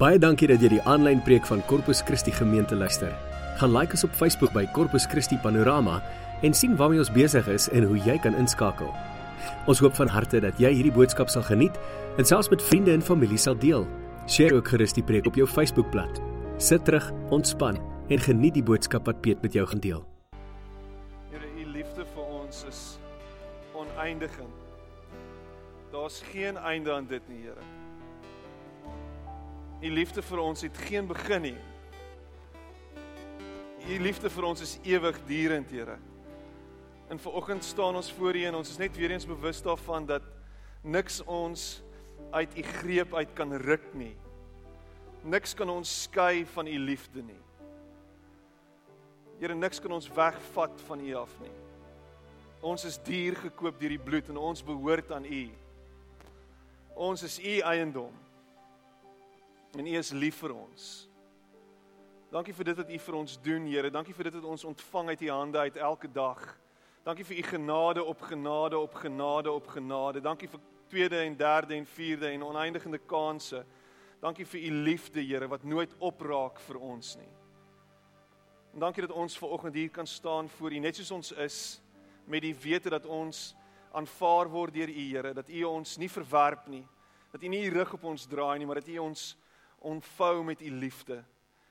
Baie dankie dat jy die aanlyn preek van Corpus Christi gemeente luister. Gaan like ons op Facebook by Corpus Christi Panorama en sien waarmee ons besig is en hoe jy kan inskakel. Ons hoop van harte dat jy hierdie boodskap sal geniet en selfs met vriende en familie sal deel. Deel ook gerus die preek op jou Facebookblad. Sit terug, ontspan en geniet die boodskap wat Piet met jou gaan deel. Here, u liefde vir ons is oneindigend. Daar's geen einde aan dit nie, Here. U liefde vir ons het geen begin nie. U liefde vir ons is ewigdurend, Here. En vanoggend staan ons voor U en ons is net weer eens bewus daarvan dat niks ons uit U greep uit kan ruk nie. Niks kan ons skei van U liefde nie. Here, niks kan ons wegvat van U af nie. Ons is duur gekoop deur die bloed en ons behoort aan U. Ons is U eiendom. En U is lief vir ons. Dankie vir dit wat U vir ons doen, Here. Dankie vir dit wat ons ontvang uit U hande uit elke dag. Dankie vir U genade op genade op genade op genade. Dankie vir tweede en derde en vierde en oneindige kansse. Dankie vir U liefde, Here, wat nooit opraak vir ons nie. En dankie dat ons ver oggend hier kan staan voor U net soos ons is met die wete dat ons aanvaar word deur U, Here, dat U ons nie verwerp nie, dat U nie U rug op ons draai nie, maar dat U ons ontvou met u liefde.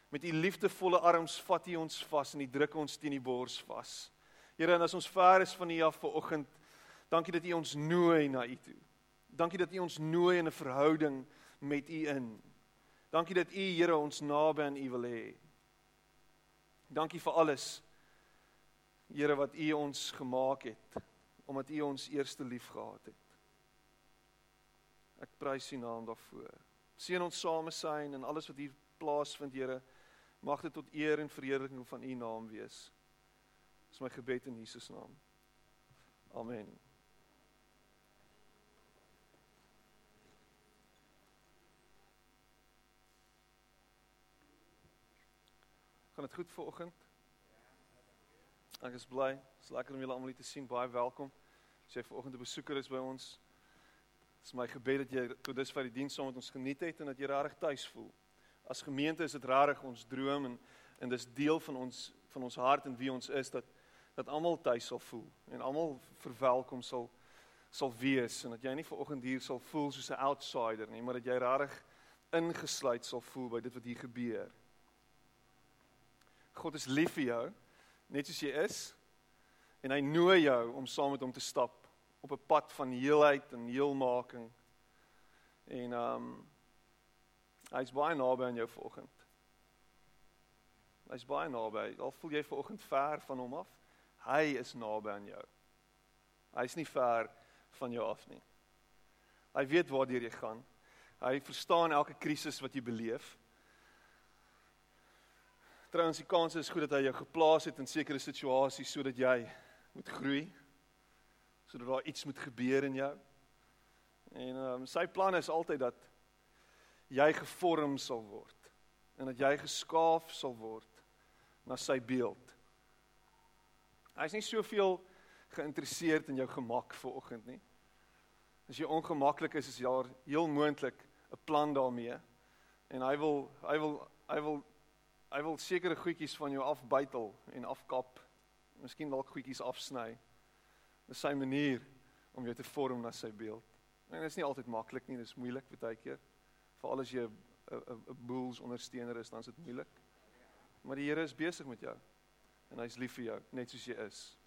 Met u liefdevolle arms vat u ons vas en u druk ons teen die bors vas. Here, en as ons ver is van u af vanoggend, dankie dat u ons nooi na u toe. Dankie dat u ons nooi in 'n verhouding met u in. Dankie dat u Here ons naby aan u wil hê. Dankie vir alles. Here wat u ons gemaak het omdat u ons eerste lief gehad het. Ek prys u naam daarvoor. Seën ons samesyn en alles wat hier plaasvind, Here. Mag dit tot eer en verheerliking van U naam wees. Dis my gebed in Jesus naam. Amen. Gaan dit goed vanoggend? Ek is bly. Dit is lekker om julle almal hier te sien. Baie welkom. As jy vanoggend 'n besoeker is by ons, Dis my gebed dat jy tot dusver die diens saam met ons geniet het en dat jy regtig tuis voel. As gemeente is dit regtig ons droom en en dis deel van ons van ons hart en wie ons is dat dat almal tuis sal voel en almal verwelkom sal sal wees en dat jy nie ver oggend hier sal voel soos 'n outsider nie, maar dat jy regtig ingesluit sal voel by dit wat hier gebeur. God is lief vir jou net soos jy is en hy nooi jou om saam met hom te stap op 'n pad van heelheid en heelmaking. En ehm um, hy's baie naby aan jou vanoggend. Hy's baie naby. Al voel jy vanoggend ver van hom af, hy is naby aan jou. Hy's nie ver van jou af nie. Hy weet waartoe jy gaan. Hy verstaan elke krisis wat jy beleef. Trouens die kans is goed dat hy jou geplaas het in sekere situasies sodat jy moet groei sodat daar iets moet gebeur in jou. En um, sy plan is altyd dat jy gevorm sal word en dat jy geskaaf sal word na sy beeld. Hy's nie soveel geïnteresseerd in jou gemak vir oggend nie. As jy ongemaklik is, is daar heel moontlik 'n plan daarmee. En hy wil hy wil hy wil hy wil sekere goedjies van jou afbytel en afkap. Miskien dalk goedjies afsny. Dis sy manier om jou te vorm na sy beeld. En dit is nie altyd maklik nie, dis moeilik baie keer. Veral as jy 'n 'n boels ondersteuner is, dan is dit moeilik. Maar die Here is besig met jou. En hy's lief vir jou, net soos jy is.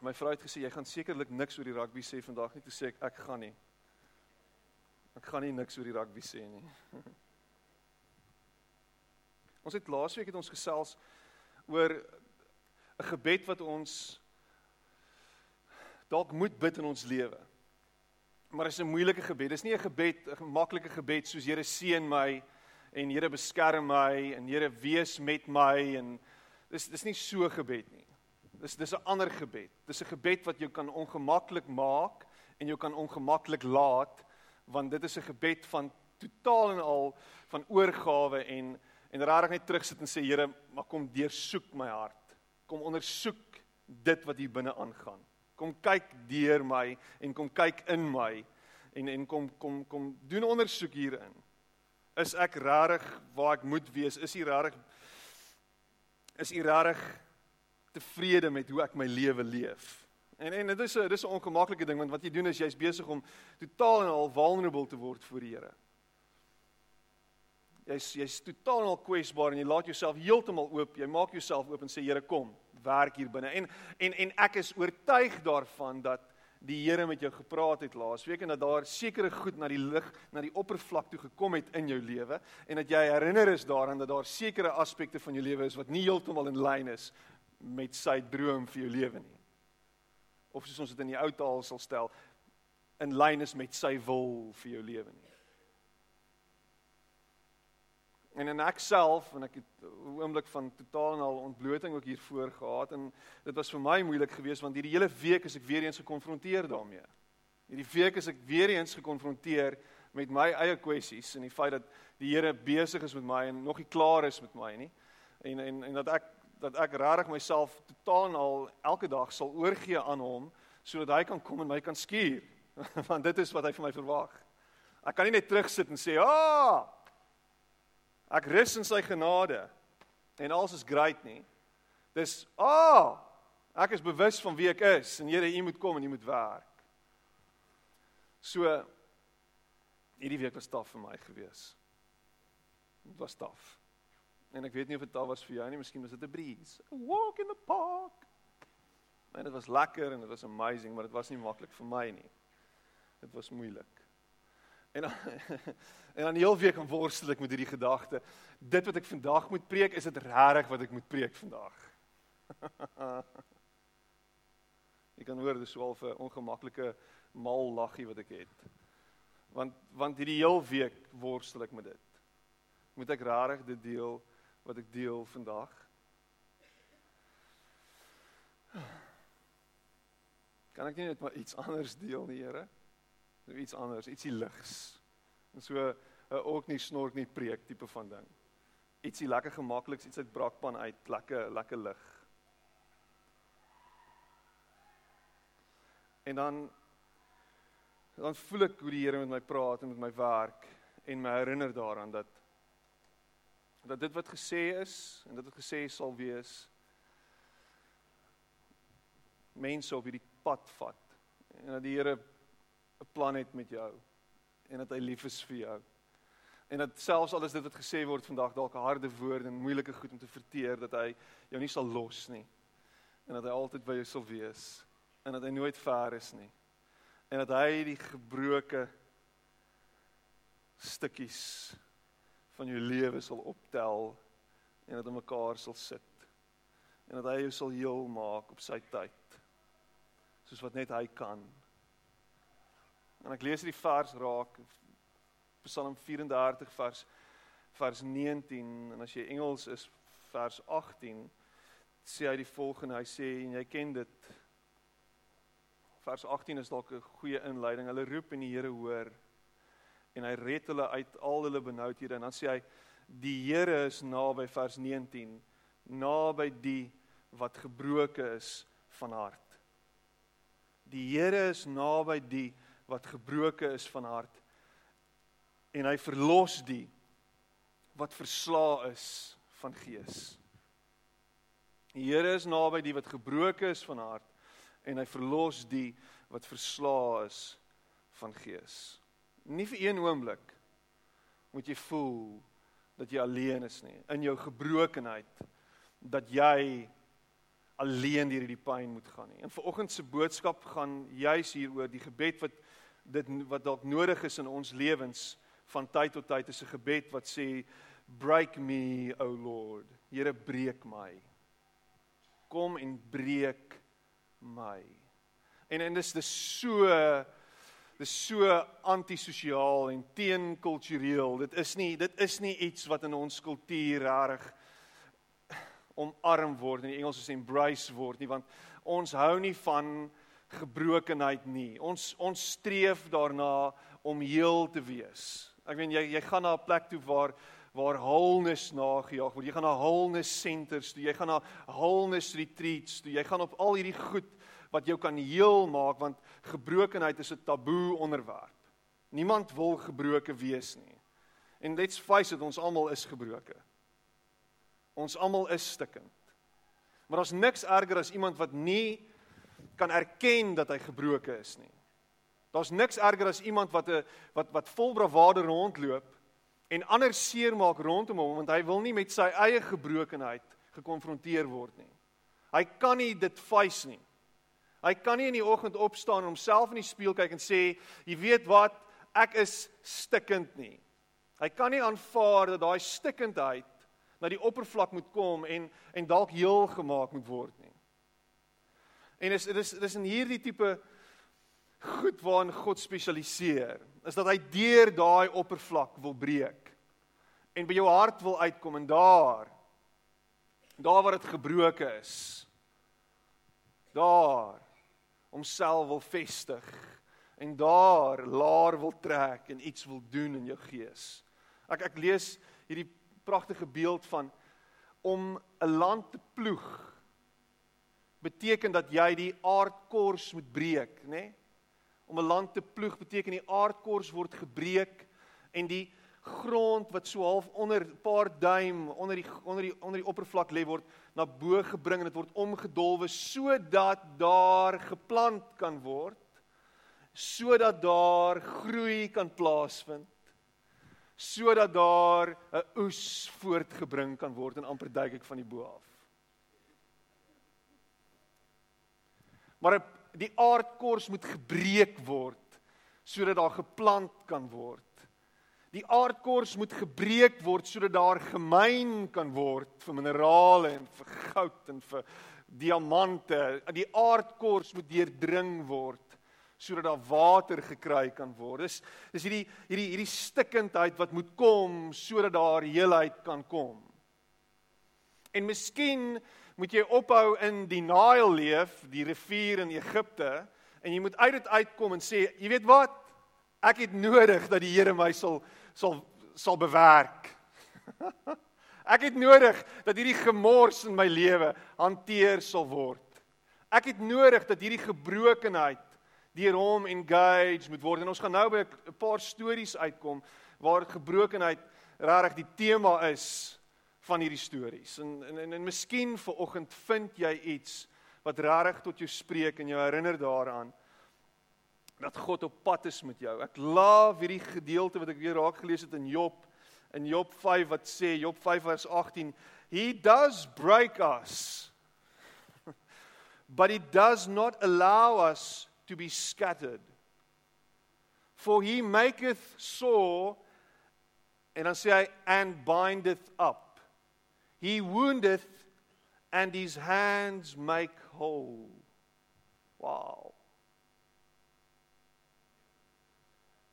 My vrou het gesê jy gaan sekerlik niks oor die rugby sê vandag nie, toe sê ek ek gaan nie. Ek gaan nie niks oor die rugby sê nie. ons het laasweek het ons gesels oor 'n gebed wat ons dalk moet bid in ons lewe. Maar is 'n moeilike gebed. Dis nie 'n gebed, 'n maklike gebed soos Here seën my en Here beskerm my en Here wees met my en dis dis nie so gebed nie. Dis dis 'n ander gebed. Dis 'n gebed wat jou kan ongemaklik maak en jou kan ongemaklik laat want dit is 'n gebed van totaal en al van oorgawe en en regtig net terugsit en sê Here, maar kom deursoek my hart. Kom ondersoek dit wat hier binne aangaan. Kom kyk deur my en kom kyk in my en en kom kom kom doen ondersoek hierin. Is ek regtig waar ek moet wees? Is u regtig is u regtig tevrede met hoe ek my lewe leef? En en dit is 'n dis 'n ongemaklike ding want wat jy doen is jy's besig om totaal en al vulnerable te word voor die Here. Jy's jy's totaal al kwesbaar en jy laat jouself heeltemal oop. Jy maak jouself oop en sê Here kom, werk hier binne. En en en ek is oortuig daarvan dat die Here met jou gepraat het laasweek en dat daar sekere goed na die lig, na die oppervlak toe gekom het in jou lewe en dat jy herinner is daaraan dat daar sekere aspekte van jou lewe is wat nie heeltemal in lyn is met sy droom vir jou lewe nie of soos ons dit in die ou taal sal stel in lyn is met sy wil vir jou lewe nie. En en ek self en ek het 'n oomblik van totaal en al ontbloting ook hier voor gehad en dit was vir my moeilik geweest want hierdie hele week is ek weer eens gekonfronteer daarmee. Hierdie week is ek weer eens gekonfronteer met my eie kwessies en die feit dat die Here besig is met my en nog nie klaar is met my nie. En en en dat ek dat ek regtig myself totaal en al elke dag sal oorgee aan hom sodat hy kan kom en my kan skuur want dit is wat hy van my verwag. Ek kan nie net terugsit en sê, "Ah! Ek rus in sy genade en alles is great nie." Dis, "Ah! Oh, ek is bewus van wie ek is en Here, U moet kom en U moet werk." So hierdie week was taaf vir my gewees. Dit was taaf. En ek weet nie of dit daar was vir jou nie, miskien was dit 'n breeze. A walk in the park. En dit was lekker en dit was amazing, maar dit was nie maklik vir my nie. Dit was moeilik. En dan, en dan die hele week aan worstel ek met hierdie gedagte. Dit wat ek vandag moet preek, is dit regtig wat ek moet preek vandag? Jy kan hoor dis swaalf 'n ongemaklike mal laggie wat ek het. Want want hierdie hele week worstel ek met dit. Moet ek regtig dit deel? wat ek deel vandag. Kan ek nie net maar iets anders deel nie, Here? Iets anders, ietsie ligs. En so 'n ook nie snork nie preek tipe van ding. Ietsie lekker gemakliks, iets uit brakpan uit, lekker lekker lig. En dan dan voel ek hoe die Here met my praat en met my werk en my herinner daaraan dat dat dit wat gesê is en dit wat gesê sal wees mense op hierdie pad vat en dat die Here 'n plan het met jou en dat hy lief is vir jou. En dat selfs al is dit wat gesê word vandag dalk harde woorde en moeilike goed om te verteer dat hy jou nie sal los nie. En dat hy altyd by jou sal wees en dat hy nooit ver is nie. En dat hy die gebroke stukkies van jou lewe sal optel en dat hulle mekaar sal sit. En dat hy jou sal heel maak op sy tyd. Soos wat net hy kan. En ek lees hierdie vers raak Psalm 34 vers vers 19 en as jy Engels is vers 18 sê hy die volgende hy sê en jy ken dit. Vers 18 is dalk 'n goeie inleiding. Hulle roep en die Here hoor en hy red hulle uit al hulle benoudhede en dan sê hy die Here is naby vers 19 naby die wat gebroke is van hart. Die Here is naby die wat gebroke is van hart. En hy verlos die wat verslaa is van gees. Die Here is naby die wat gebroke is van hart en hy verlos die wat verslaa is van gees. Nie vir een oomblik moet jy voel dat jy alleen is nie. In jou gebrokenheid dat jy alleen deur hierdie pyn moet gaan nie. En vanoggend se boodskap gaan juis hieroor die gebed wat dit wat dalk nodig is in ons lewens van tyd tot tyd is 'n gebed wat sê break me o lord. Here breek my. Kom en breek my. En en dis dis so dis so antisosiaal en teenkultureel. Dit is nie dit is nie iets wat in ons kultuur reg omarm word in Engels is embrace word nie want ons hou nie van gebrokenheid nie. Ons ons streef daarna om heel te wees. Ek weet jy jy gaan na 'n plek toe waar waar wholeness nagejaag word. Jy gaan na wholeness centers toe. Jy gaan na wholeness retreats toe. Jy gaan op al hierdie goed wat jou kan heel maak want gebrokenheid is 'n taboe onderwerp. Niemand wil gebroke wees nie. En let's face it, ons almal is gebroke. Ons almal is stikkend. Maar daar's niks erger as iemand wat nie kan erken dat hy gebroke is nie. Daar's niks erger as iemand wat 'n wat wat vol bravade rondloop en ander seermaak rondom hom want hy wil nie met sy eie gebrokenheid gekonfronteer word nie. Hy kan nie dit face nie. Hy kan nie in die oggend opstaan en homself in die spieël kyk en sê, "Jy weet wat, ek is stikkend nie." Hy kan nie aanvaar dat daai stikkendheid na die oppervlak moet kom en en dalk heel gemaak moet word nie. En is dis dis in hierdie tipe goed waarin God spesialiseer, is dat hy deur daai oppervlak wil breek en by jou hart wil uitkom en daar daar waar dit gebroke is daar homself wil vestig en daar laar wil trek en iets wil doen in jou gees. Ek ek lees hierdie pragtige beeld van om 'n land te ploeg beteken dat jy die aardkors moet breek, nê? Nee? Om 'n land te ploeg beteken die aardkors word gebreek en die grond wat so half onder 'n paar duim onder die onder die onder die oppervlak lê word na bo gebring en dit word omgedolwe sodat daar geplant kan word sodat daar groei kan plaasvind sodat daar 'n oes voortgebring kan word en amper duik ek van die bo af maar die aardkors moet gebreek word sodat daar geplant kan word Die aardkors moet gebreek word sodat daar gemyn kan word vir minerale en vir goud en vir diamante. Die aardkors moet deurdring word sodat daar water gekry kan word. Dis dis hierdie hierdie hierdie stikkendheid wat moet kom sodat daar heelheid kan kom. En miskien moet jy ophou in die Nile leef, die rivier in Egipte, en jy moet uit dit uitkom en sê, jy weet wat? Ek het nodig dat die Here my sal sal sal bewerk. Ek het nodig dat hierdie gemors in my lewe hanteer sal word. Ek het nodig dat hierdie gebrokenheid deur hom engage moet word. En ons gaan nou by 'n paar stories uitkom waar gebrokenheid regtig die tema is van hierdie stories. En en en, en miskien vir oggend vind jy iets wat regtig tot jou spreek en jou herinner daaraan dat God op pad is met jou. Ek love hierdie gedeelte wat ek weer raak gelees het in Job in Job 5 wat sê Job 5 vers 18 He does break us but he does not allow us to be scattered for he maketh sore en dan sê hy and bindeth up he woundeth and his hands make whole wow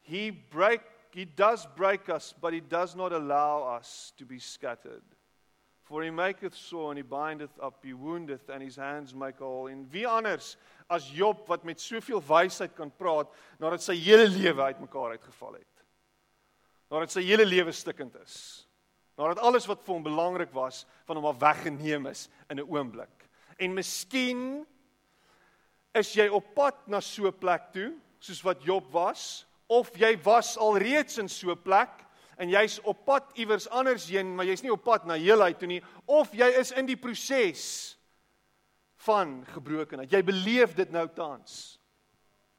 He break he does break us, but he does not allow us to be scattered. For he maketh sore and he bindeth up, he woundeth and his hands make whole. En wie anders as Job wat met soveel wysheid kan praat nadat sy hele lewe uitmekaar uitgeval het. Nadat sy hele lewe stikkend is. Nadat alles wat vir hom belangrik was van hom af weggeneem is in 'n oomblik. En miskien is jy op pad na so 'n plek toe soos wat Job was of jy was alreeds in so 'n plek en jy's op pad iewers anders heen, maar jy's nie op pad na heelheid toe nie, of jy is in die proses van gebrokenheid. Jy beleef dit nou tans.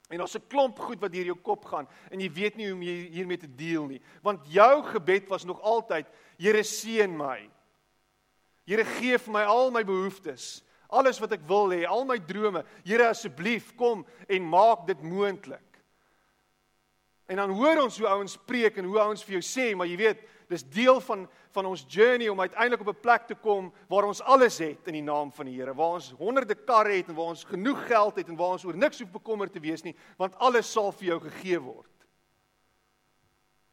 En daar's 'n klomp goed wat deur jou kop gaan en jy weet nie hoe om hiermee te deel nie, want jou gebed was nog altyd Here seën my. Here gee vir my al my behoeftes, alles wat ek wil hê, al my drome. Here asseblief kom en maak dit moontlik. En dan hoor ons hoe ouens preek en hoe ouens vir jou sê, maar jy weet, dis deel van van ons journey om uiteindelik op 'n plek te kom waar ons alles het in die naam van die Here, waar ons honderde karre het en waar ons genoeg geld het en waar ons oor niks hoef bekommerd te wees nie, want alles sal vir jou gegee word.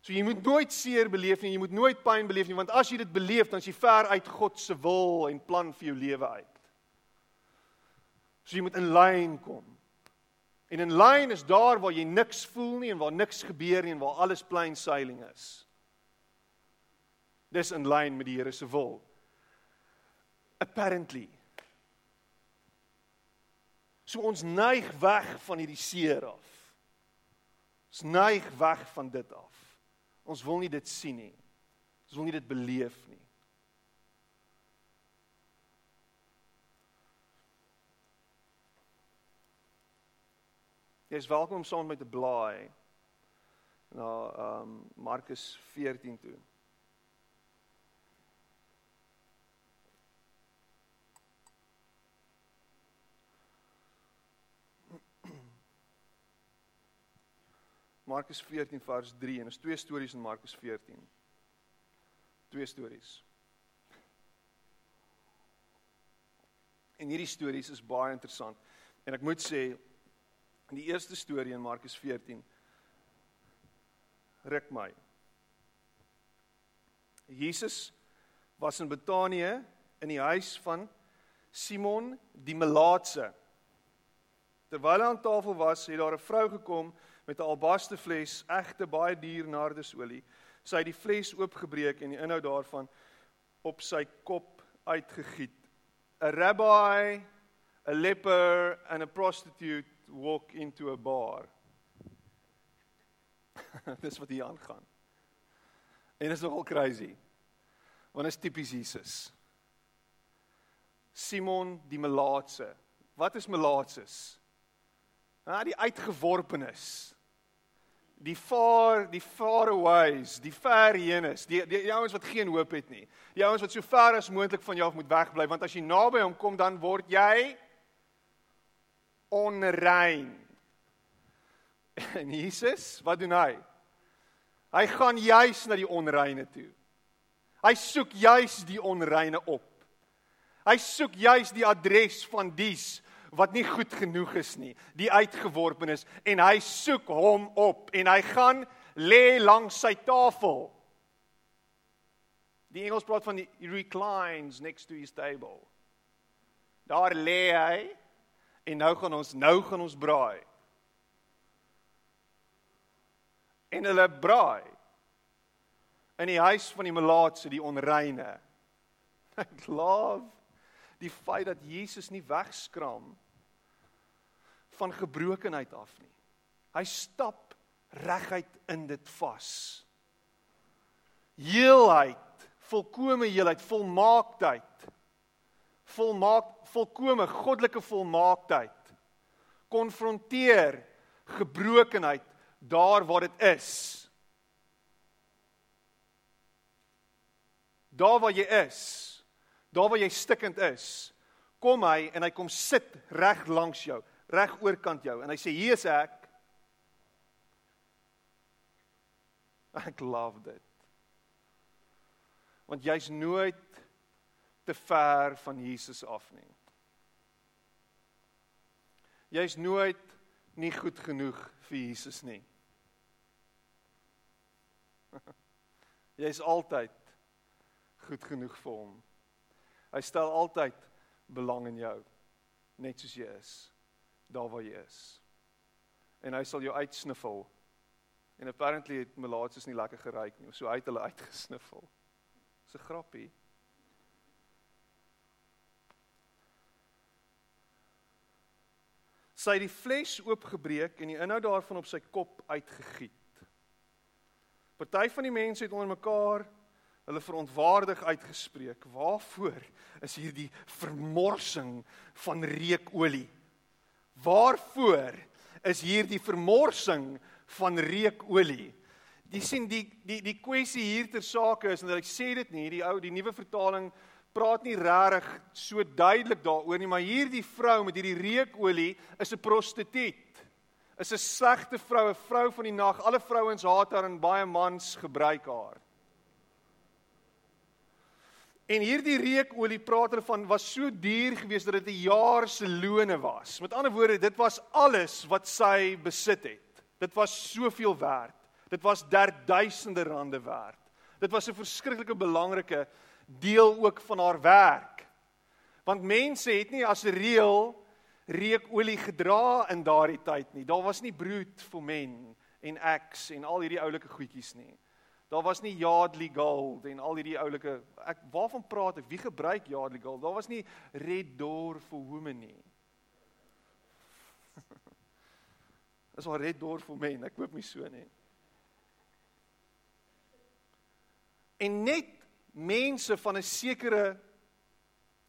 So jy moet nooit seer beleef nie, jy moet nooit pyn beleef nie, want as jy dit beleef, dan is jy ver uit God se wil en plan vir jou lewe uit. So jy moet in lyn kom. En in lyn is daar waar jy niks voel nie en waar niks gebeur nie en waar alles plain sailing is. Dis in lyn met die Here se wil. Apparently. So ons neig weg van hierdie seer af. Ons neig weg van dit af. Ons wil nie dit sien nie. Ons wil nie dit beleef nie. Jy is welkom om saam met te blaai na ehm um, Markus 14 toe. Markus 14 vers 3 en is twee stories in Markus 14. Twee stories. En hierdie stories is baie interessant. En ek moet sê in die eerste storie in Markus 14 ruk my. Jesus was in Betanië in die huis van Simon die Melaatse. Terwyl hy aan tafel was, het daar 'n vrou gekom met 'n albaste fles, egte baie duur nardesolie. Sy het die fles oopgebreek en die inhoud daarvan op sy kop uitgegiet. 'n Rabbi, 'n leper and a prostitute walk into a bar. Dis wat hier aangaan. En dit is nogal crazy. Want is tipies Jesus. Simon die Melaatse. Wat is Melaatses? Ja, die uitgeworpenes. Die far, die far aways, die ver heenes, die die, die ouens wat geen hoop het nie. Die ouens wat so ver as moontlik van jou moet wegbly want as jy naby hom kom dan word jy onrein. En Jesus, wat doen hy? Hy gaan juis na die onreine toe. Hy soek juis die onreine op. Hy soek juis die adres van dies wat nie goed genoeg is nie, die uitgeworpenes en hy soek hom op en hy gaan lê langs sy tafel. Die Engels praat van die reclines next to his table. Daar lê hy en nou gaan ons nou gaan ons braai. En hulle braai in die huis van die melaatse, die onreine. Ek love die feit dat Jesus nie wegskram van gebrokenheid af nie. Hy stap reguit in dit vas. Heelheid, volkomme heelheid, volmaaktheid. Volmaak volkomme goddelike volmaaktheid. Konfronteer gebrokenheid daar waar dit is. Daar waar jy is, daar waar jy stikkend is, kom hy en hy kom sit reg langs jou reg oorkant jou en hy sê hier is ek. Ek love dit. Want jy's nooit te ver van Jesus af nie. Jy's nooit nie goed genoeg vir Jesus nie. Jy's altyd goed genoeg vir hom. Hy stel altyd belang in jou net soos jy is daar waar jy is. En hy sal jou uitsniffel. En apparently het Melaatses nie lekker geruik nie, so hy het hulle uitgesniffel. Dis 'n grappie. Sy het die fles oopgebreek en die inhoud daarvan op sy kop uitgegiet. Party van die mense het onder mekaar hulle verontwaardig uitgespreek. Waarvoor is hierdie vermorsing van reukolie? Waarvoor is hierdie vermorsing van reukolie? Jy sien die die die kwessie hier ter sake is en ek sê dit nie, die ou die nuwe vertaling praat nie regtig so duidelik daaroor nie, maar hierdie vrou met hierdie reukolie is 'n prostituut. Is 'n slegte vrou, 'n vrou van die nag. Alle vrouens haat haar en baie mans gebruik haar. En hierdie reukolie praat hulle van was so duur geweest dat dit 'n jaar se loone was. Met ander woorde, dit was alles wat sy besit het. Dit was soveel werd. Dit was derduisende rande werd. Dit was 'n verskriklike belangrike deel ook van haar werk. Want mense het nie as reël reukolie gedra in daardie tyd nie. Daar was nie brood vir men en eks en al hierdie oulike goedjies nie. Daar was nie Yardley Gold en al hierdie oulike ek waarvan praat ek? Wie gebruik Yardley Gold? Daar was nie Red Door for Women nie. is al red door vir men. Ek hoop nie so nie. En net mense van 'n sekere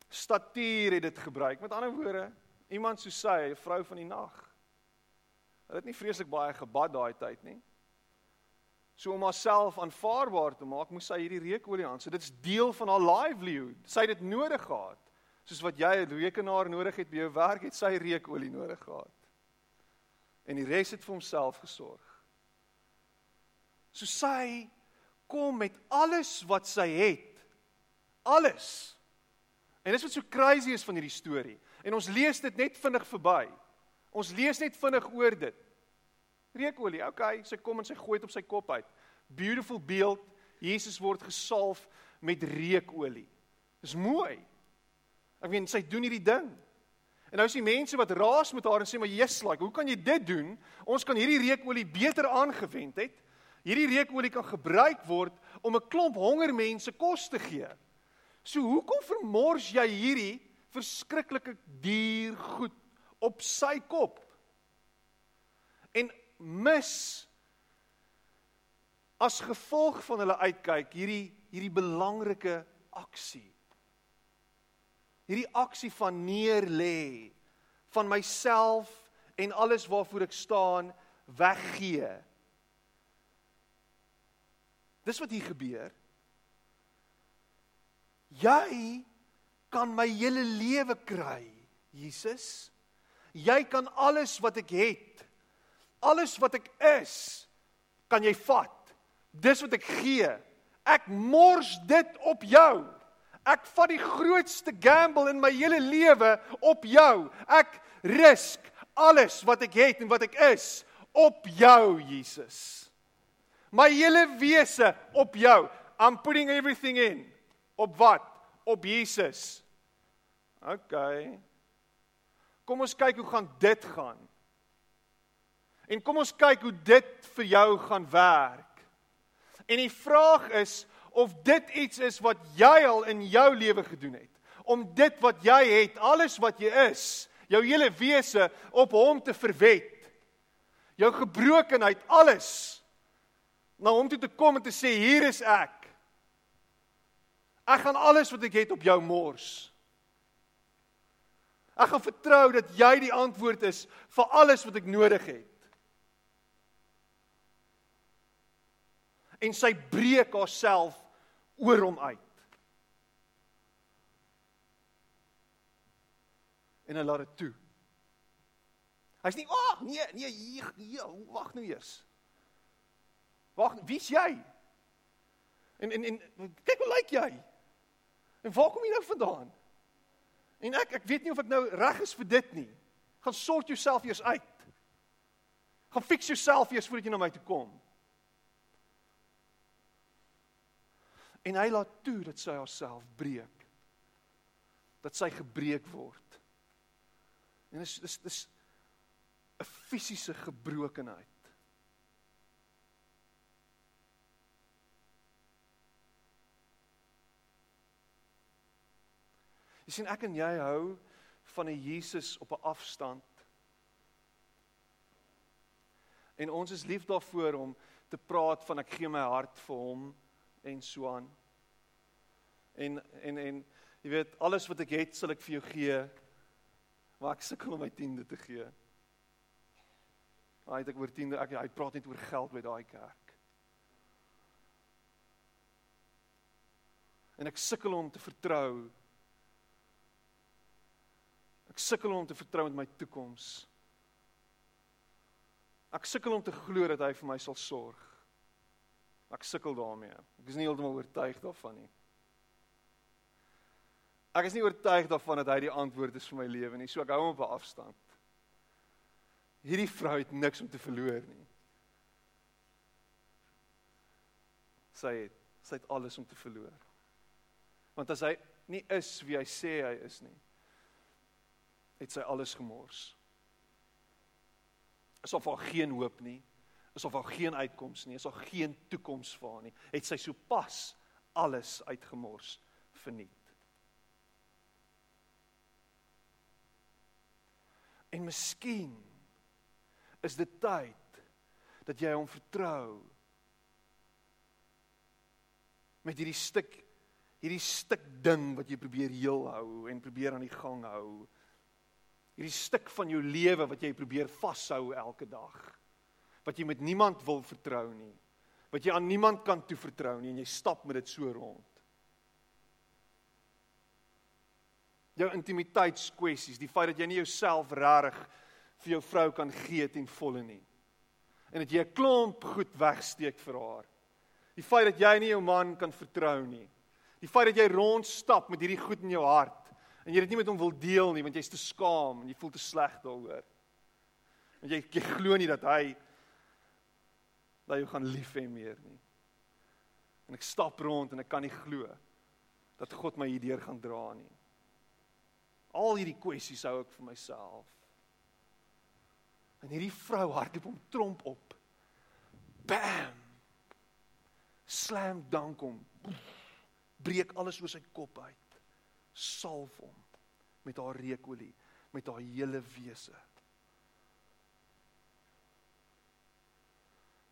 statuur het dit gebruik. Met ander woorde, iemand soos sy, 'n vrou van die nag. Hulle het nie vreeslik baie gebad daai tyd nie. So om haarself aanvaarbaar te maak, moes sy hierdie reukolie aan. So dit's deel van haar livelihood. Sy het dit nodig gehad. Soos wat jy 'n rekenaar nodig het by jou werk, het sy reukolie nodig gehad. En die res het vir homself gesorg. So sy kom met alles wat sy het. Alles. En dis wat so crazy is van hierdie storie. En ons lees dit net vinnig verby. Ons lees net vinnig oor dit. Reukolie, okay, sy kom en sy gooi dit op sy kop uit. Beautiful beeld. Jesus word gesalf met reukolie. Dis mooi. Ek meen sy doen hierdie ding. En nou is die mense wat raas met haar en sê maar Jesus, like, hoe kan jy dit doen? Ons kan hierdie reukolie beter aangewend het. Hierdie reukolie kan gebruik word om 'n klomp honger mense kos te gee. So hoekom vermors jy hierdie verskriklike duur goed op sy kop? En mis as gevolg van hulle uitkyk hierdie hierdie belangrike aksie. Hierdie aksie van neer lê van myself en alles waarvoor ek staan weggee Dis wat hier gebeur. Jy kan my hele lewe kry, Jesus. Jy kan alles wat ek het, alles wat ek is, kan jy vat. Dis wat ek gee. Ek mors dit op jou. Ek vat die grootste gamble in my hele lewe op jou. Ek risk alles wat ek het en wat ek is op jou, Jesus my hele wese op jou. I'm putting everything in. Op wat? Op Jesus. OK. Kom ons kyk hoe gaan dit gaan. En kom ons kyk hoe dit vir jou gaan werk. En die vraag is of dit iets is wat jy al in jou lewe gedoen het. Om dit wat jy het, alles wat jy is, jou hele wese op hom te verwet. Jou gebrokenheid, alles na hom toe te kom en te sê hier is ek. Ek gaan alles wat ek het op jou mors. Ek gaan vertrou dat jy die antwoord is vir alles wat ek nodig het. En sy breek haarself oor hom uit. En hy laat dit toe. Hy's nie, "Ag, oh, nee, nee, hier, hier, wag nou eers." Wag, wie's jy? En en en kyk hoe lyk jy? En waar kom jy nou vandaan? En ek ek weet nie of ek nou reg is vir dit nie. Gaan sort jouself eers uit. Gaan fix jouself eers voordat jy na my toe kom. En hy laat toe dat sy haarself breek. Dat sy gebreek word. En dis dis dis 'n fisiese gebrokenheid. Jy sien ek en jy hou van 'n Jesus op 'n afstand. En ons is lief daarvoor om te praat van ek gee my hart vir hom en so aan. En en en jy weet alles wat ek het sal ek vir jou gee. Maar ek sukkel om my tiende te gee. Hy het ek oor tiende ek hy praat net oor geld by daai kerk. En ek sukkel om te vertrou Ek sukkel om te vertrou met my toekoms. Ek sukkel om te glo dat hy vir my sal sorg. Ek sukkel daarmee. Ek is nie heeltemal oortuig daarvan nie. Ek is nie oortuig daarvan dat hy die antwoord is vir my lewe nie. So ek hou hom op 'n afstand. Hierdie vrou het niks om te verloor nie. Sy het sy het alles om te verloor. Want as hy nie is wie hy sê hy is nie, het sy alles gemors. Is of haar geen hoop nie, is of haar geen uitkoms nie, is of geen toekoms vir haar nie, het sy sopas alles uitgemors, verniet. En miskien is dit tyd dat jy hom vertrou met hierdie stuk hierdie stuk ding wat jy probeer heel hou en probeer aan die gang hou. Hierdie stuk van jou lewe wat jy probeer vashou elke dag. Wat jy met niemand wil vertrou nie. Wat jy aan niemand kan toevertrou nie en jy stap met dit so rond. Jou intimiteitskwessies, die feit dat jy nie jouself reg vir jou vrou kan gee ten volle nie. En dat jy 'n klomp goed wegsteek vir haar. Die feit dat jy nie jou man kan vertrou nie. Die feit dat jy rondstap met hierdie goed in jou hart en jy dit nie met hom wil deel nie want jy's te skaam en jy voel te sleg daaroor. En jy jy glo nie dat hy dat jy gaan lief hê meer nie. En ek stap rond en ek kan nie glo dat God my hierdeur gaan dra nie. Al hierdie kwessies hou ek vir myself. En hierdie vrou hardloop hom tromp op. Bam. Slam dunk hom. Breek alles oor sy kop uit. Salf hom met haar reukolie, met haar hele wese.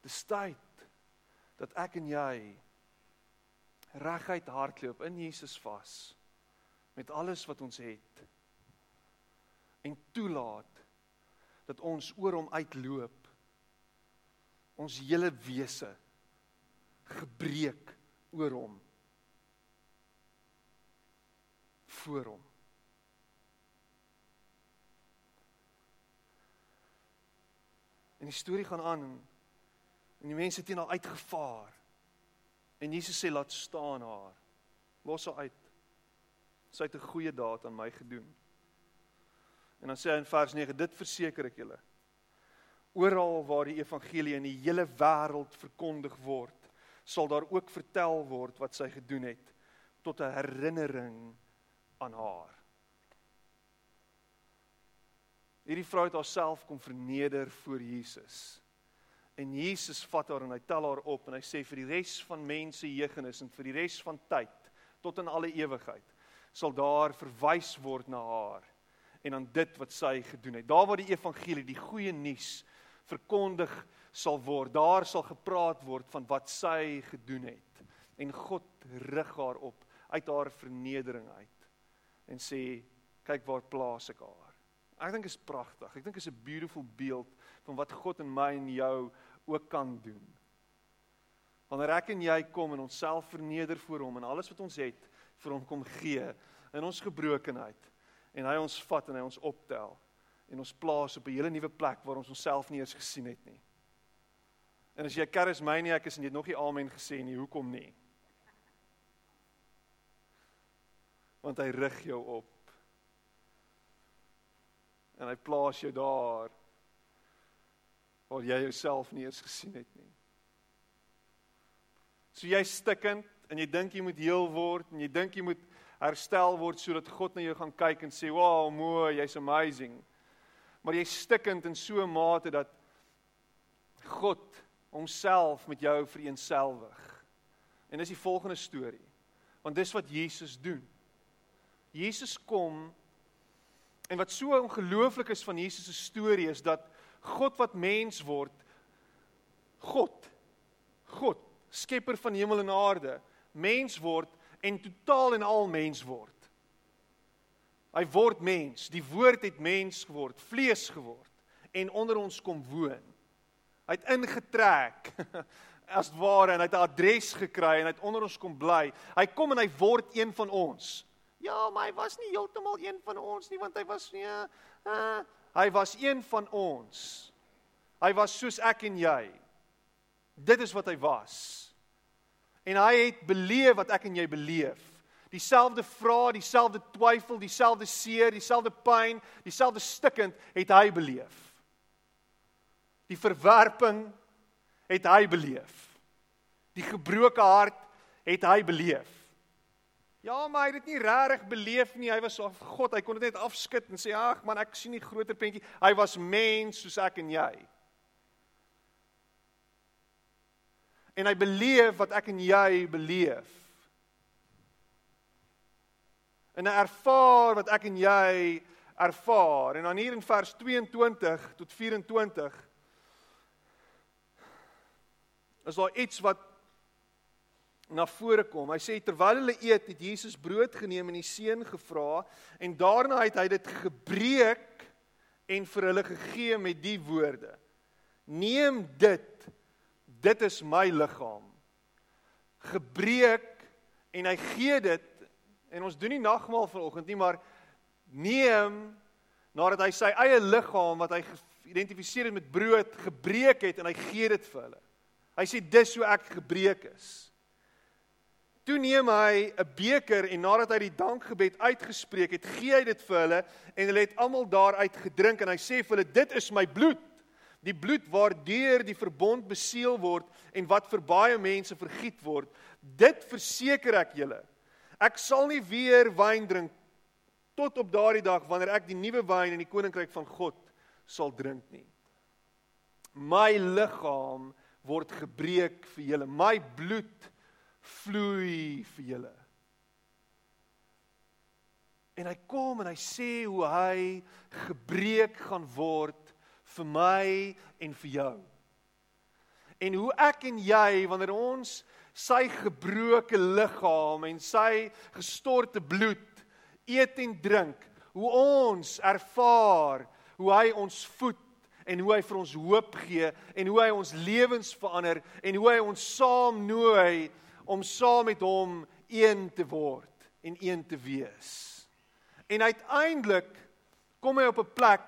Dis tyd dat ek en jy reguit hardloop in Jesus vas met alles wat ons het en toelaat dat ons oor hom uitloop. Ons hele wese gebreek oor hom. Voor hom. En die storie gaan aan en, die mense teen haar uitgevaar. En Jesus sê laat staan haar. Los haar uit. Sy het 'n goeie daad aan my gedoen. En dan sê hy in vers 9: Dit verseker ek julle. Oral waar die evangelie in die hele wêreld verkondig word, sal daar ook vertel word wat sy gedoen het tot 'n herinnering aan haar. Hierdie vrou het haarself kom verneder voor Jesus. En Jesus vat haar en hy tel haar op en hy sê vir die res van mense jeugenis en vir die res van tyd tot in alle ewigheid sal daar verwys word na haar en aan dit wat sy gedoen het. Daar waar die evangelie, die goeie nuus verkondig sal word, daar sal gepraat word van wat sy gedoen het. En God rig haar op uit haar vernedering uit en sê kyk waar plaas ek haar. Ek dink is pragtig. Ek dink is 'n beautiful beeld van wat God in my en jou ook kan doen. Wanneer ek en jy kom en onsself verneder voor hom en alles wat ons het vir hom kom gee in ons gebrokenheid en hy ons vat en hy ons optel en ons plaas op 'n hele nuwe plek waar ons onsself nie eens gesien het nie. En as jy charismaniac is en jy het nog nie amen gesê nie, hoekom nie? Want hy rig jou op. En hy plaas jou daar waar jy jouself nie eens gesien het nie. So jy stikkend en jy dink jy moet heel word en jy dink jy moet herstel word sodat God na jou gaan kyk en sê, "Wow, mooi, jy's amazing." Maar jy stikkend in so 'n mate dat God homself met jou vereensgewig. En dis die volgende storie. Want dis wat Jesus doen. Jesus kom en wat so ongelooflik is van Jesus se storie is dat God wat mens word God God skepper van hemel en aarde mens word en totaal en al mens word. Hy word mens. Die woord het mens geword, vlees geword en onder ons kom woon. Hy het ingetrek as ware en hy het 'n adres gekry en hy het onder ons kom bly. Hy kom en hy word een van ons. Ja, maar hy was nie heeltemal een van ons nie want hy was nie uh, hy was een van ons. Hy was soos ek en jy. Dit is wat hy was. En hy het beleef wat ek en jy beleef. Dieselfde vrae, dieselfde twyfel, dieselfde seer, dieselfde pyn, dieselfde stikkend het hy beleef. Die verwerping het hy beleef. Die gebroke hart het hy beleef. Ja, maar hy het dit nie regtig beleef nie. Hy was of God, hy kon dit net afskud en sê, "Ag man, ek sien nie groter prentjie. Hy was mens soos ek en jy." En hy beleef wat ek en jy beleef. En hy ervaar wat ek en jy ervaar. En dan hier in vers 22 tot 24 is daar iets wat na vore kom. Hy sê terwyl hulle eet, het Jesus brood geneem en die seën gevra en daarna het hy dit gebreek en vir hulle gegee met die woorde: Neem dit. Dit is my liggaam. Gebreek en hy gee dit en ons doen nie nagmaal vanoggend nie, maar neem nadat hy sy eie liggaam wat hy geïdentifiseer het met brood gebreek het en hy gee dit vir hulle. Hy sê dis hoe ek gebreek is. Toe neem hy 'n beker en nadat hy die dankgebed uitgespreek het, gee hy dit vir hulle en hulle het almal daaruit gedrink en hy sê vir hulle dit is my bloed. Die bloed waardeur die verbond beseël word en wat vir baie mense vergiet word. Dit verseker ek julle. Ek sal nie weer wyn drink tot op daardie dag wanneer ek die nuwe wyn in die koninkryk van God sal drink nie. My liggaam word gebreek vir julle. My bloed vloei vir julle. En hy kom en hy sê hoe hy gebreek gaan word vir my en vir jou. En hoe ek en jy wanneer ons sy gebroke liggaam en sy gestorte bloed eet en drink, hoe ons ervaar hoe hy ons voed en hoe hy vir ons hoop gee en hoe hy ons lewens verander en hoe hy ons saam nooi om saam met hom een te word en een te wees. En uiteindelik kom hy op 'n plek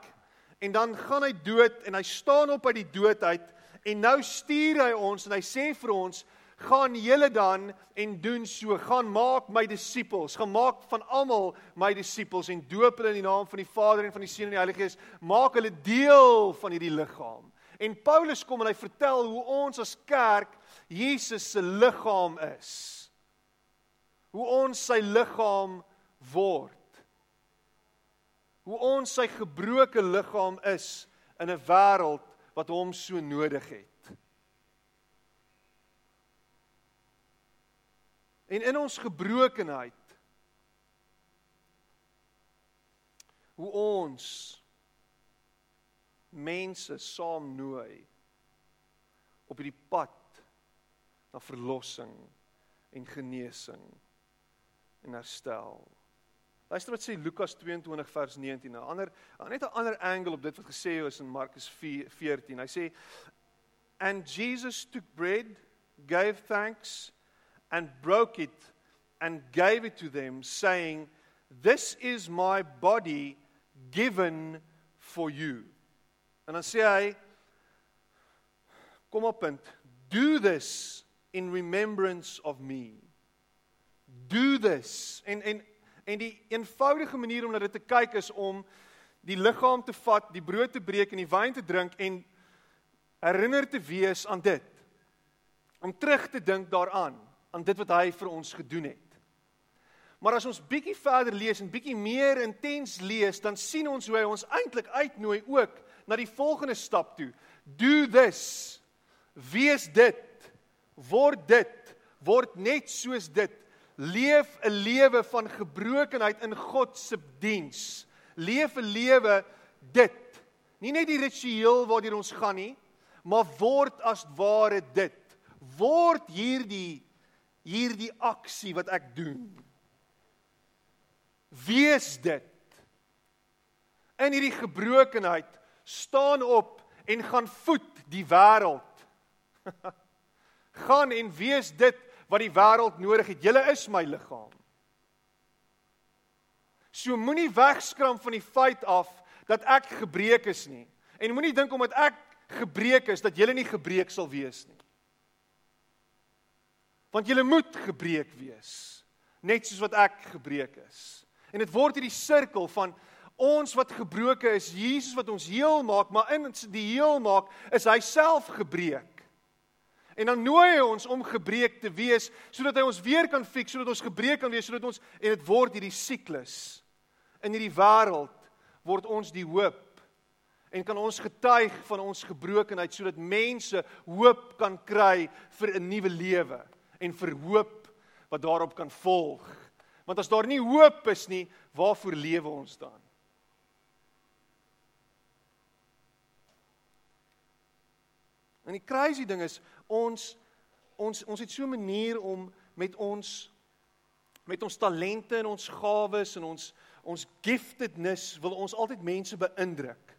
en dan gaan hy dood en hy staan op uit die dood uit en nou stuur hy ons en hy sê vir ons gaan julle dan en doen so. Gaan maak my disippels. Gaan maak van almal my disippels en doop hulle in die naam van die Vader en van die Seun en die Heilige Gees. Maak hulle deel van hierdie liggaam. En Paulus kom en hy vertel hoe ons as kerk Jesus se liggaam is. Hoe ons sy liggaam word. Hoe ons sy gebroke liggaam is in 'n wêreld wat hom so nodig het. En in ons gebrokenheid hoe ons mense saamnooi op hierdie pad na verlossing en genesing en herstel. Luister wat sê Lukas 22 vers 19. 'n Ander net 'n ander angle op dit wat gesê is in Markus 14. Hy sê and Jesus took bread, gave thanks and broke it and gave it to them saying this is my body given for you. En dan sê hy kom op punt. Do this in remembrance of me. Do this. En en en die eenvoudige manier om na dit te kyk is om die liggaam te vat, die brood te breek en die wyn te drink en herinner te wees aan dit. Om terug te dink daaraan, aan dit wat hy vir ons gedoen het. Maar as ons bietjie verder lees en bietjie meer intens lees, dan sien ons hoe hy ons eintlik uitnooi ook na die volgende stap toe. Do this. Wees dit word dit word net soos dit. Leef 'n lewe van gebrokenheid in God se diens. Leef 'n lewe dit. Nie net die ritueel waardeur ons gaan nie maar word as ware dit. Word hierdie hierdie aksie wat ek doen. Wees dit. In hierdie gebrokenheid staan op en gaan voed die wêreld gaan en wees dit wat die wêreld nodig het. Julle is my liggaam. So moenie wegskram van die feit af dat ek gebreek is nie. En moenie dink omdat ek gebreek is dat julle nie gebreek sal wees nie. Want julle moet gebreek wees, net soos wat ek gebreek is. En dit word hierdie sirkel van ons wat gebroken is, Jesus wat ons heel maak, maar in die heel maak is hy self gebreek. En dan nooi hy ons om gebreek te wees sodat hy ons weer kan fik, sodat ons gebreek kan wees, sodat ons en dit word hierdie siklus. In hierdie wêreld word ons die hoop en kan ons getuig van ons gebrokenheid sodat mense hoop kan kry vir 'n nuwe lewe en vir hoop wat daarop kan volg. Want as daar nie hoop is nie, waarvoor lewe ons dan? En die crazy ding is ons ons ons het so 'n manier om met ons met ons talente en ons gawes en ons ons giftedness wil ons altyd mense beïndruk.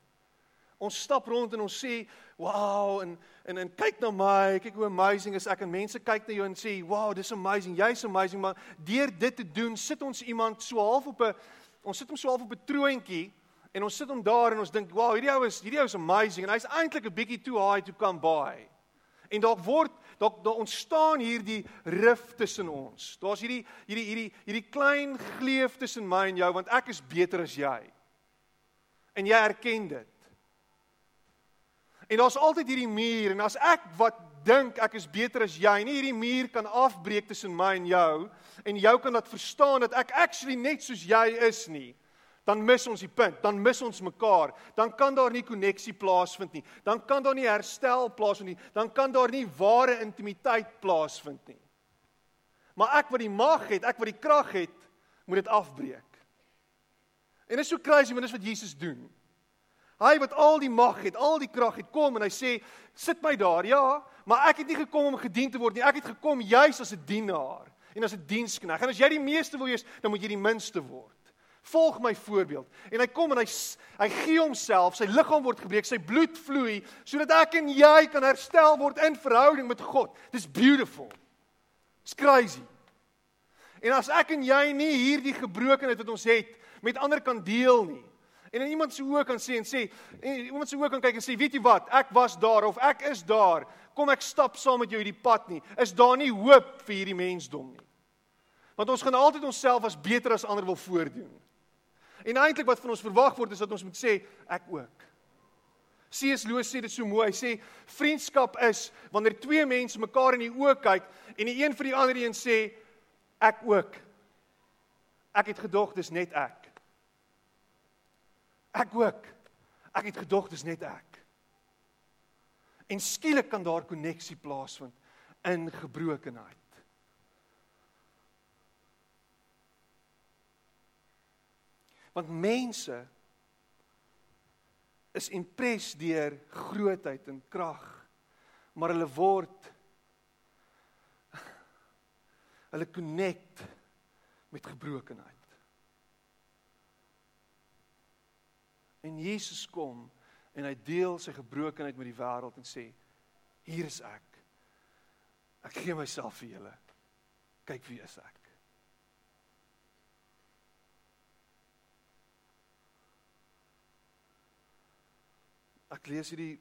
Ons stap rond en ons sê, "Wow," en en en kyk na my, kyk hoe amazing is ek en mense kyk na jou en sê, "Wow, dis amazing. Jy's amazing." Maar deur dit te doen, sit ons iemand so half op 'n ons sit hom so half op 'n troontjie en ons sit hom daar en ons dink, "Wow, hierdie ou is hierdie ou is amazing." En hy's eintlik 'n bietjie too high to come by. En dalk word dalk daar ontstaan hierdie rif tussen ons. Daar's hierdie hierdie hierdie hierdie klein gleuf tussen my en jou want ek is beter as jy. En jy erken dit. En daar's altyd hierdie muur en as ek wat dink ek is beter as jy, nie hierdie muur kan afbreek tussen my en jou en jou kan dat verstaan dat ek actually net soos jy is nie, dan mis ons die punt, dan mis ons mekaar, dan kan daar nie koneksie plaasvind nie, dan kan daar nie herstel plaasvind nie, dan kan daar nie ware intimiteit plaasvind nie. Maar ek wat die mag het, ek wat die krag het, moet dit afbreek. En dit is so crazy, want dit is wat Jesus doen. Hy wat al die mag het, al die krag het, kom en hy sê, "Sit my daar." Ja, maar ek het nie gekom om gedien te word nie. Ek het gekom juis as 'n dienaar en as 'n diensknegt. En as jy die meeste wil wees, dan moet jy die minste word. Volg my voorbeeld. En hy kom en hy hy gee homself, sy liggaam word gebreek, sy bloed vloei sodat ek en jy kan herstel word in verhouding met God. Dis beautiful. It's crazy. En as ek en jy nie hierdie gebrokenheid wat ons het met ander kan deel nie, En in iemand se oë kan sê en sê, en iemand se oë kan kyk en sê, weet jy wat, ek was daar of ek is daar. Kom ek stap saam met jou hierdie pad nie. Is daar nie hoop vir hierdie mensdom nie? Want ons gaan altyd onsself as beter as ander wil voordoen. En eintlik wat van ons verwag word is dat ons moet sê ek ook. C.S. Lewis sê dit so mooi. Hy sê vriendskap is wanneer twee mense mekaar in die oë kyk en die een vir die ander een sê ek ook. Ek het gedog dis net ek. Ek ook. Ek het gedog dis net ek. En skielik kan daar koneksie plaasvind in gebrokenheid. Want mense is impres deur grootheid en krag, maar hulle word hulle connect met gebrokenheid. En Jesus kom en hy deel sy gebrokenheid met die wêreld en sê: "Hier is ek. Ek gee myself vir julle. Kyk wie is ek." Ek lees hierdie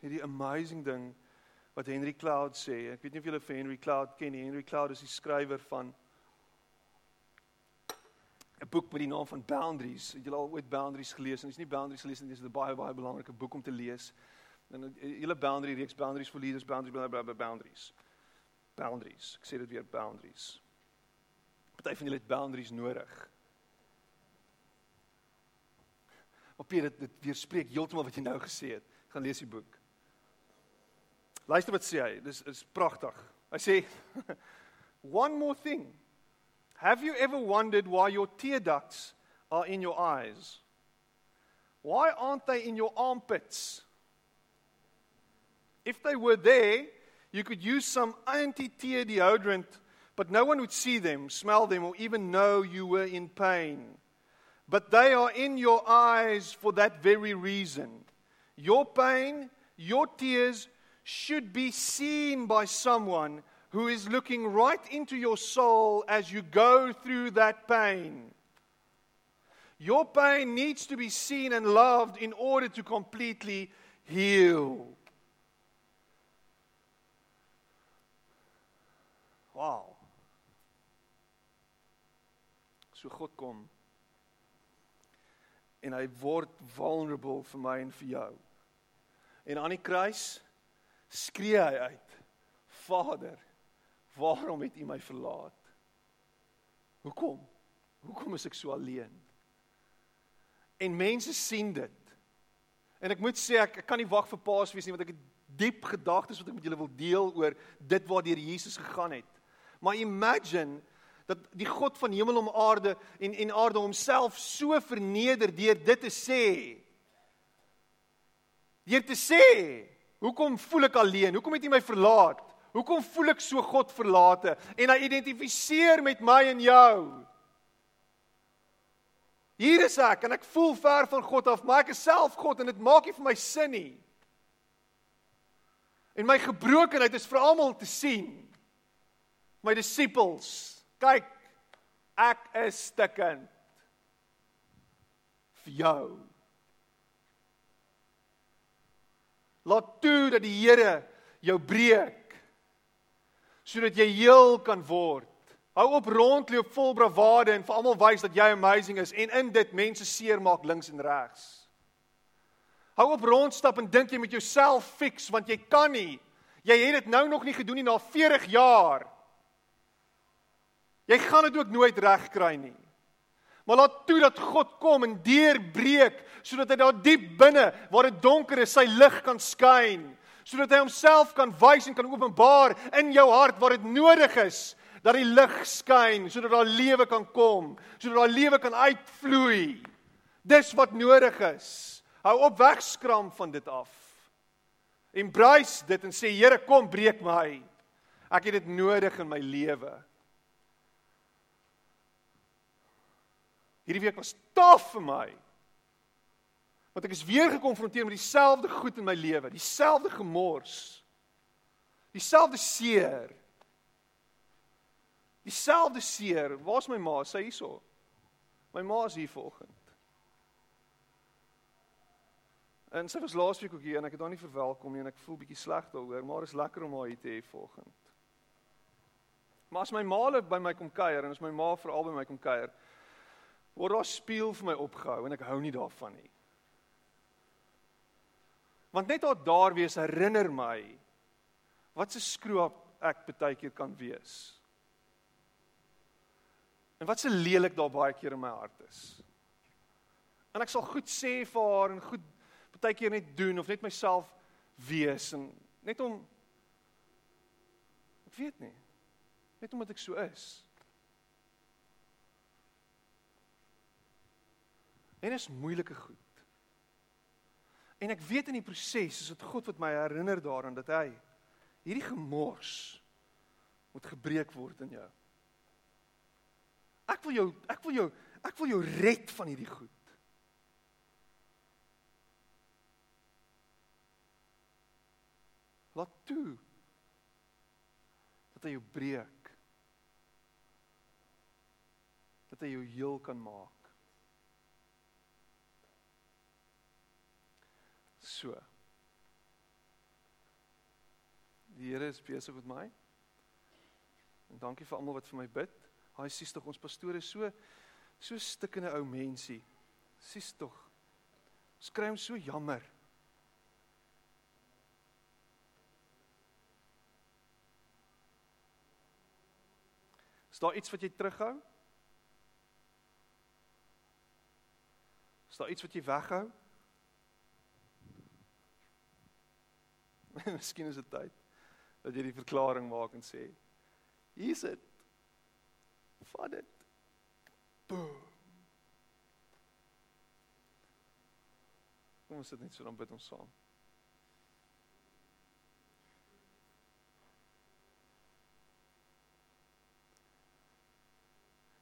hierdie amazing ding wat Henry Cloud sê. Ek weet nie of julle vir Henry Cloud ken nie. Henry Cloud is die skrywer van 'n boek met die naam van Boundaries. Het julle al ooit Boundaries gelees? En dis nie Boundaries gelees nie, dis 'n baie baie belangrike boek om te lees. En 'n hele boundary reeks Boundaries for Leaders, Boundaries blah blah blah boundaries. Boundaries. Ek sê dit weer boundaries. Party van julle het boundaries nodig. Op hier dit dit weerspreek heeltemal wat jy nou gesê het. Gaan lees die boek. Luister wat sê hy. Dis is pragtig. Hy sê one more thing. Have you ever wondered why your tear ducts are in your eyes? Why aren't they in your armpits? If they were there, you could use some anti tear deodorant, but no one would see them, smell them, or even know you were in pain. But they are in your eyes for that very reason. Your pain, your tears should be seen by someone who is looking right into your soul as you go through that pain. Your pain needs to be seen and loved in order to completely heal. Wow. So God kom en hy word vulnerable vir my en vir jou. En aan die kruis skree hy uit: Vader, Waarom het U my verlaat? Hoekom? Hoekom is ek so alleen? En mense sien dit. En ek moet sê ek, ek kan nie wag vir Paasfees nie want ek het diep gedagtes wat ek met julle wil deel oor dit waardeur Jesus gegaan het. Maar imagine dat die God van hemel en aarde en en aarde homself so verneder deur dit te sê. Deur te sê, hoekom voel ek alleen? Hoekom het U my verlaat? Hoekom voel ek so God verlate? En hy identifiseer met my en jou. Hier is ek en ek voel ver van God af, maar ek is self God en dit maak nie vir my sin nie. En my gebrokenheid is vir almal te sien. My disippels, kyk, ek is stikkend vir jou. Laat toe dat die Here jou breek sodat jy heel kan word. Hou op rondloop vol bravade en vir almal wys dat jy amazing is en in dit mense seermaak links en regs. Hou op rondstap en dink jy met jouself fix want jy kan nie. Jy het dit nou nog nie gedoen nie na 40 jaar. Jy gaan dit ook nooit regkry nie. Maar laat toe dat God kom en deurbreek sodat hy daar diep binne waar dit donker is sy lig kan skyn sodat hy homself kan wys en kan openbaar in jou hart waar dit nodig is dat die lig skyn sodat daar lewe kan kom, sodat daar lewe kan uitvloei. Dis wat nodig is. Hou op wegskram van dit af. Embrace dit en sê Here kom breek my. Ek het dit nodig in my lewe. Hierdie week was taaf vir my. Want ek is weer gekonfronteer met dieselfde goed in my lewe, dieselfde gemors. Dieselfde seer. Dieselfde seer. Waar's my ma? Sy hierso. My ma is hier vanoggend. En sy was laasweek ook hier en ek het haar nie verwelkom nie en ek voel bietjie sleg daaroor, maar is lekker om haar hier te hê vanoggend. Maar as my ma by my kom kuier en as my ma veral by my kom kuier, word daar speel vir my opgehou en ek hou nie daarvan nie. Want net daar daar wees herinner my wat se skroop ek baie keer kan wees. En wat se lelik daar baie keer in my hart is. En ek sal goed sê vir haar en goed baie keer net doen of net myself wees en net om ek weet nie net omdat ek so is. En is moeilike goed. En ek weet in die proses is dit God wat my herinner daaraan dat hy hierdie gemors moet gebreek word in jou. Ek wil jou ek wil jou ek wil jou red van hierdie goed. Laat toe dat hy jou breek. Dat hy jou heel kan maak. So. Die Here is besig met my. En dankie vir almal wat vir my bid. Haai sies tog ons pastoor is so so stikkende ou mensie. Sies tog. Skryf so jammer. Is daar iets wat jy terughou? Is daar iets wat jy weghou? Miskien is dit tyd dat jy die verklaring maak en sê: Hier is dit. Vat dit. Kom ons sit net so dan bid ons saam.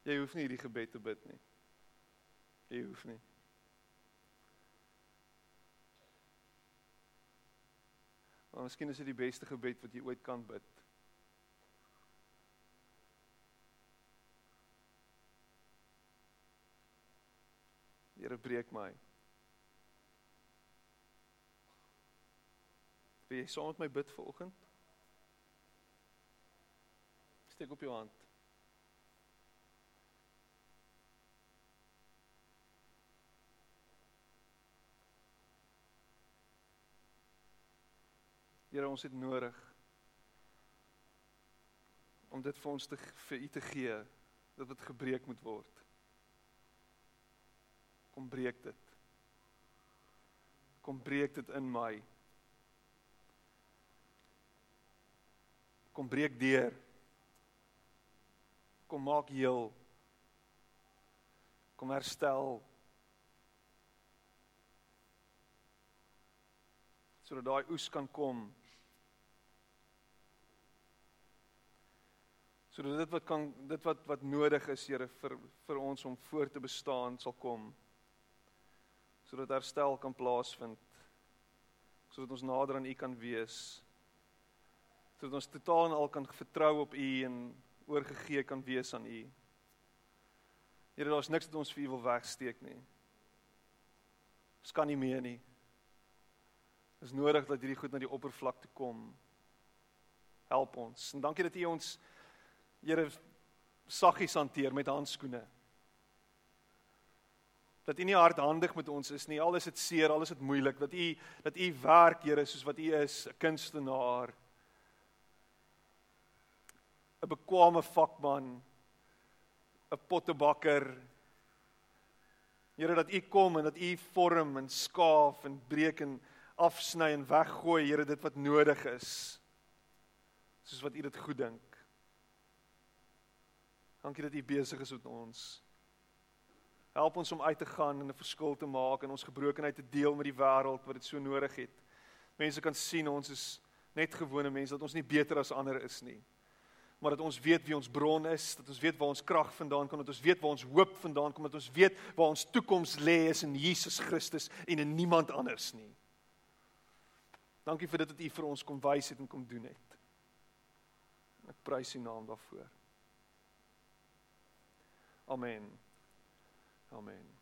Jy hoef nie hierdie gebed te bid nie. Jy hoef nie. Maar miskien is dit die beste gebed wat jy ooit kan bid. Here breek my. Wil jy saam met my bid vanoggend? Steek op jou hand. Here, ons het nodig om dit vir ons te vir u te gee dat dit gebreek moet word. Kom breek dit. Kom breek dit in my. Kom breek deur. Kom maak heel. Kom herstel. sodat daai oes kan kom Sodat dit wat kan dit wat wat nodig is, Here, vir vir ons om voor te bestaan sal kom. Sodat herstel kan plaasvind. Sodat ons nader aan U kan wees. Sodat ons totaal en al kan vertrou op U en oorgegee kan wees aan U. Here, daar's niks wat ons vir U wil wegsteek nie. Ons kan nie meer nie. Is nodig dat hierdie goed na die oppervlakte kom. Help ons. En dankie dat U ons Here saggies hanteer met handskoene. Dat U nie hardhandig met ons is nie. Al is dit seer, al is dit moeilik, dat U dat U werk, Here, soos wat U is, 'n kunstenaar. 'n bekwame vakman, 'n pottebakker. Here dat U kom en dat U vorm en skaaf en breek en afsny en weggooi, Here, dit wat nodig is. Soos wat U dit goed dink. Dankie dat U besig is met ons. Help ons om uit te gaan en 'n verskil te maak en ons gebrokenheid te deel met die wêreld wat dit so nodig het. Mense kan sien ons is net gewone mense dat ons nie beter as ander is nie maar dat ons weet wie ons bron is, dat ons weet waar ons krag vandaan kom, dat ons weet waar ons hoop vandaan kom, dat ons weet waar ons toekoms lê is in Jesus Christus en in niemand anders nie. Dankie vir dit wat U vir ons kom wys het en kom doen het. Ek prys U naam daarvoor. Amen. Amen.